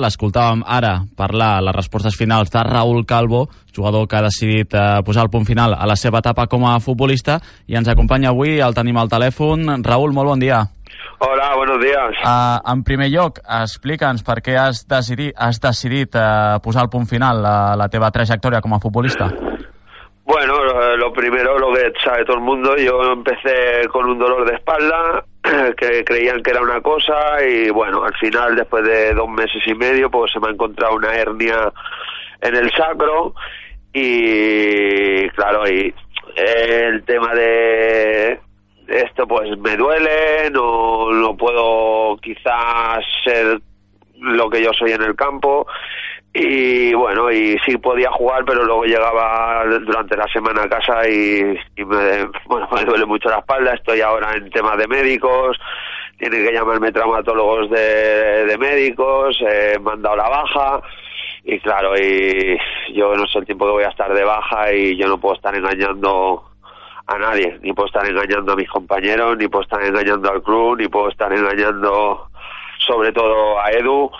L'escoltàvem ara parlar les respostes finals de Raúl Calvo, jugador que ha decidit eh, posar el punt final a la seva etapa com a futbolista i ens acompanya avui, el tenim al telèfon. Raúl, molt bon dia. Hola, buenos días. Uh, en primer lloc, explica'ns per què has decidit, has decidit uh, posar el punt final a la teva trajectòria com a futbolista. Bueno, lo primero, lo que sabe todo el mundo, yo empecé con un dolor de espalda, que creían que era una cosa y bueno, al final después de dos meses y medio pues se me ha encontrado una hernia en el sacro y claro, y el tema de esto pues me duele, no, no puedo quizás ser lo que yo soy en el campo y bueno, y sí podía jugar, pero luego llegaba durante la semana a casa y, y me, bueno, me duele mucho la espalda, estoy ahora en temas de médicos, tienen que llamarme traumatólogos de, de médicos, eh, me han dado la baja. Y claro, y yo no sé el tiempo que voy a estar de baja y yo no puedo estar engañando a nadie, ni puedo estar engañando a mis compañeros, ni puedo estar engañando al club, ni puedo estar engañando sobre todo a Edu,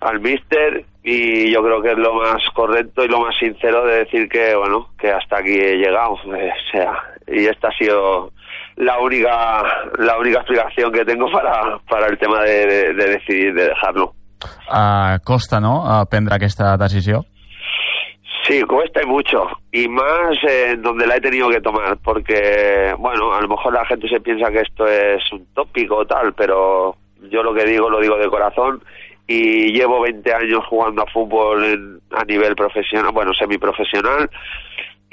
al mister y yo creo que es lo más correcto y lo más sincero de decir que bueno que hasta aquí he llegado eh, o sea y esta ha sido la única la única explicación que tengo para, para el tema de, de, de decidir de dejarlo uh, costa no uh, prendre aquesta decisió Sí, cuesta y mucho. Y más en donde la he tenido que tomar. Porque, bueno, a lo mejor la gente se piensa que esto es un tópico o tal, pero yo lo que digo lo digo de corazón y llevo 20 años jugando a fútbol en, a nivel profesional, bueno, semiprofesional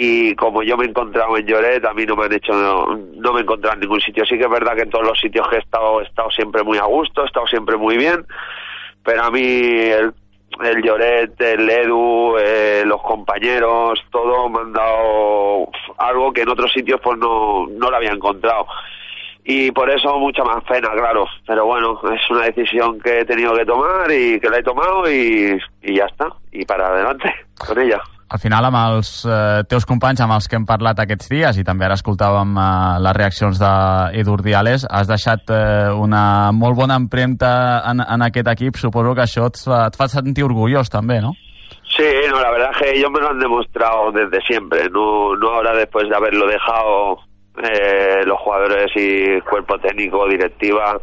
y como yo me he encontrado en Lloret, a mí no me han hecho, no, me he encontrado en ningún sitio. Sí que es verdad que en todos los sitios que he estado, he estado siempre muy a gusto, he estado siempre muy bien, pero a mí el, el Lloret, el Edu, eh, los compañeros, todo me han dado algo que en otros sitios pues no, no lo había encontrado y por eso mucha más pena, claro. Pero bueno, es una decisión que he tenido que tomar y que la he tomado y, y ja està. I para adelante con ella. Al final, amb els eh, teus companys amb els que hem parlat aquests dies i també ara escoltàvem eh, les reaccions d'Edu Urdiales, has deixat eh, una molt bona empremta en, en aquest equip. Suposo que això et fa, et fa sentir orgullós també, no? Sí, no, la verdad es que ellos me lo han demostrado desde siempre, no, no ahora después de haberlo dejado eh, los jugadores y cuerpo técnico, directiva,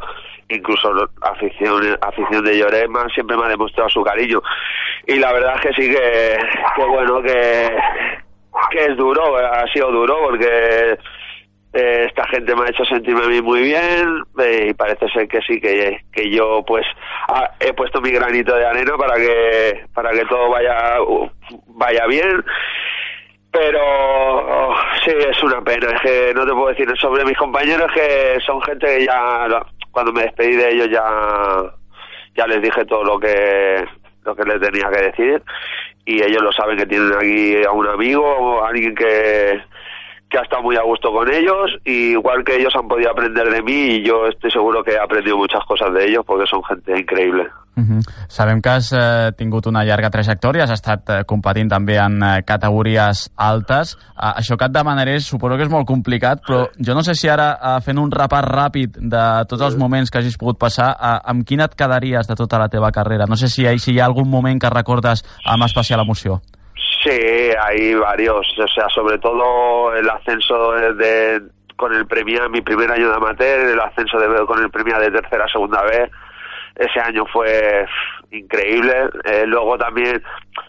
incluso afición, afición de Llorema, siempre me ha demostrado su cariño. Y la verdad es que sí que, que bueno, que, que es duro, ha sido duro porque eh, esta gente me ha hecho sentirme a mí muy bien eh, y parece ser que sí que, que yo pues he puesto mi granito de arena para que para que todo vaya vaya bien sí es una pena es que no te puedo decir sobre mis compañeros que son gente que ya cuando me despedí de ellos ya ya les dije todo lo que lo que les tenía que decir. Y ellos lo saben que tienen aquí a un amigo a alguien que que ha estado muy a gusto con ellos y igual que ellos han podido aprender de mí y yo estoy seguro que he aprendido muchas cosas de ellos porque son gente increíble. Uh -huh. Sabem que has eh, tingut una llarga trajectòria, has estat eh, competint també en eh, categories altes. Uh, això que et demanaré suposo que és molt complicat, però jo no sé si ara, uh, fent un repàs ràpid de tots els moments que hagis pogut passar, uh, amb quin et quedaries de tota la teva carrera? No sé si, si hi ha algun moment que recordes amb especial emoció. Sí, hay varios, o sea, sobre todo el ascenso de, de con el Premia, mi primer año de amateur, el ascenso de, con el Premia de tercera a segunda vez, ese año fue increíble. Eh, luego también,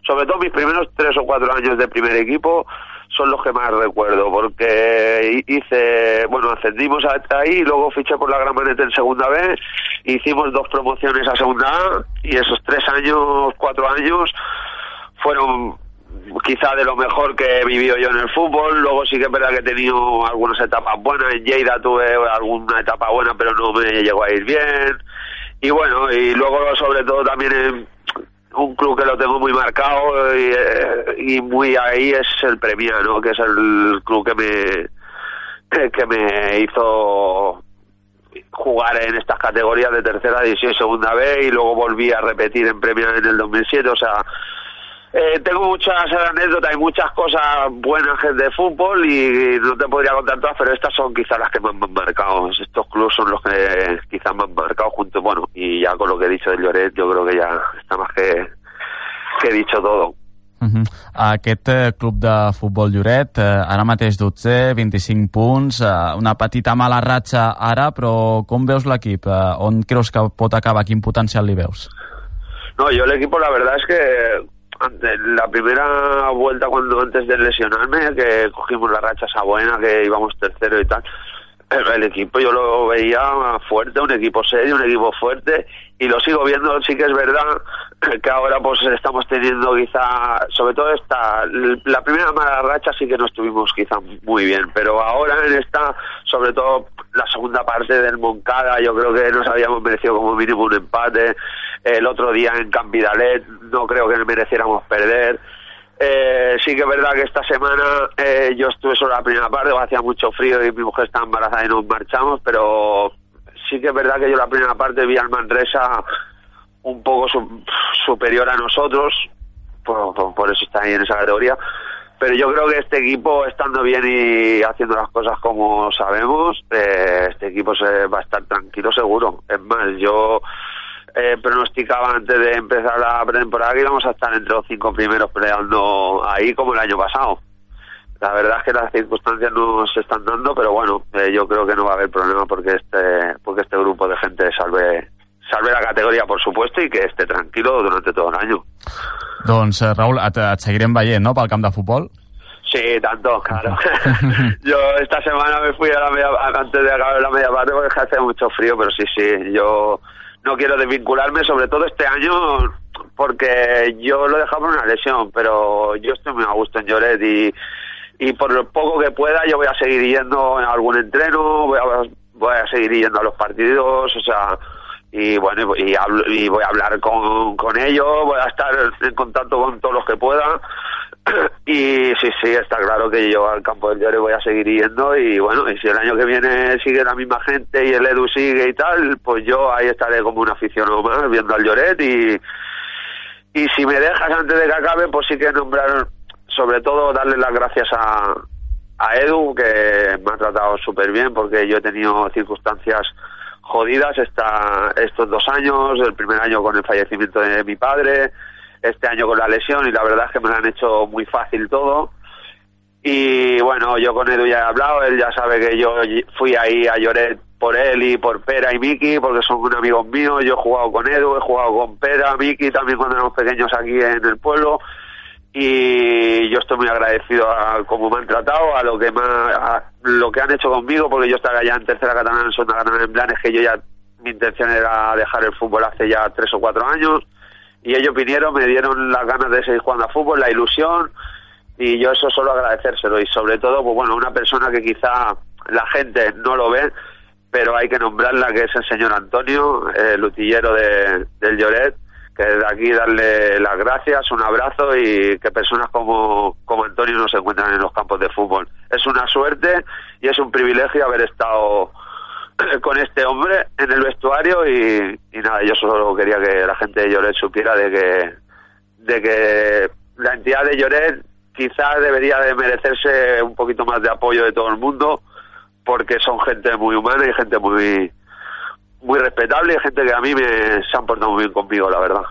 sobre todo mis primeros tres o cuatro años de primer equipo son los que más recuerdo, porque hice, bueno, ascendimos hasta ahí, luego fiché por la Gran Maneta en segunda vez, hicimos dos promociones a segunda A y esos tres años, cuatro años fueron quizá de lo mejor que he vivido yo en el fútbol. Luego sí que es verdad que he tenido algunas etapas buenas. En Lleida tuve alguna etapa buena, pero no me llegó a ir bien. Y bueno, y luego sobre todo también en, un club que lo tengo muy marcado y, eh, muy ahí es el Premia, ¿no? Que es el club que me que me hizo jugar en estas categorías de tercera división segunda B y luego volví a repetir en Premia en el 2007, o sea, eh, tengo muchas anécdotas y muchas cosas buenas de fútbol y no te podría contar todas, pero estas son quizás las que más me han marcado. Estos clubes son los que quizás me han marcado junto, bueno, y ya con lo que he dicho de Lloret, yo creo que ya está más que, que he dicho todo. Uh -huh. Aquest eh, club de futbol Lloret, eh, ara mateix 12, 25 punts, eh, una petita mala ratxa ara, però com veus l'equip? Eh, on creus que pot acabar? Quin potencial li veus? No, yo el equipo la verdad es que la primera vuelta cuando antes de lesionarme, que cogimos la racha esa buena, que íbamos tercero y tal, el equipo yo lo veía fuerte, un equipo serio, un equipo fuerte, y lo sigo viendo, sí que es verdad que ahora pues estamos teniendo quizá, sobre todo esta, la primera mala racha sí que no estuvimos quizá muy bien, pero ahora en esta, sobre todo la segunda parte del Moncada, yo creo que nos habíamos merecido como mínimo un empate, el otro día en Campidalet no creo que mereciéramos perder, eh, sí que es verdad que esta semana eh, yo estuve solo la primera parte, hacía mucho frío y mi mujer estaba embarazada y nos marchamos, pero sí que es verdad que yo la primera parte vi al Manresa un poco superior a nosotros, por, eso está ahí en esa categoría. Pero yo creo que este equipo, estando bien y haciendo las cosas como sabemos, eh, este equipo se va a estar tranquilo seguro. Es más, yo eh, pronosticaba antes de empezar la pretemporada que íbamos a estar entre los cinco primeros peleando ahí como el año pasado. La verdad es que las circunstancias no se están dando, pero bueno, eh, yo creo que no va a haber problema porque este porque este grupo de gente salve salve la categoria, por supuesto, y que esté tranquilo durante todo el año. Doncs, eh, Raúl, et, et seguirem veient, no?, pel camp de futbol. Sí, tanto, claro. yo esta semana me fui a la media, antes de acabar la media parte porque hace mucho frío, pero sí, sí, yo no quiero desvincularme, sobre todo este año, porque yo lo he dejado por una lesión, pero yo estoy muy a gusto en Lloret y y por lo poco que pueda yo voy a seguir yendo a algún entreno, voy a, voy a seguir yendo a los partidos, o sea, y bueno, y, y voy a hablar con, con ellos, voy a estar en contacto con todos los que pueda. Y sí, sí, está claro que yo al campo del Lloret voy a seguir yendo y bueno, y si el año que viene sigue la misma gente y el Edu sigue y tal, pues yo ahí estaré como un aficionado más viendo al Lloret y, y si me dejas antes de que acabe, pues sí que nombrar sobre todo darle las gracias a, a Edu, que me ha tratado súper bien, porque yo he tenido circunstancias jodidas esta, estos dos años, el primer año con el fallecimiento de mi padre, este año con la lesión, y la verdad es que me lo han hecho muy fácil todo. Y bueno, yo con Edu ya he hablado, él ya sabe que yo fui ahí a Lloret por él y por Pera y Miki, porque son amigos míos, yo he jugado con Edu, he jugado con Pera, Miki también cuando éramos pequeños aquí en el pueblo, y yo estoy muy agradecido a cómo me han tratado, a lo que a lo que han hecho conmigo, porque yo estaba ya en tercera catalana, en segunda catalana en Blanes, que yo ya mi intención era dejar el fútbol hace ya tres o cuatro años, y ellos vinieron, me dieron las ganas de seguir jugando a fútbol, la ilusión, y yo eso solo agradecérselo, y sobre todo, pues bueno, una persona que quizá la gente no lo ve, pero hay que nombrarla, que es el señor Antonio, el utillero de, del Lloret, que desde aquí darle las gracias, un abrazo y que personas como, como Antonio no se encuentran en los campos de fútbol. Es una suerte y es un privilegio haber estado con este hombre en el vestuario y, y nada, yo solo quería que la gente de Lloret supiera de que, de que la entidad de Lloret quizás debería de merecerse un poquito más de apoyo de todo el mundo porque son gente muy humana y gente muy muy respetable y gente que a mí me, se han portado muy bien conmigo, la verdad.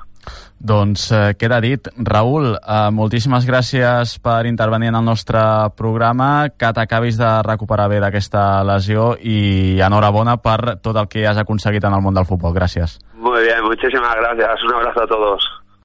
Doncs eh, queda dit. Raül, eh, moltíssimes gràcies per intervenir en el nostre programa, que t'acabis de recuperar bé d'aquesta lesió i enhorabona per tot el que has aconseguit en el món del futbol. Gràcies. Muy bien, muchísimas gracias. Un abrazo a todos.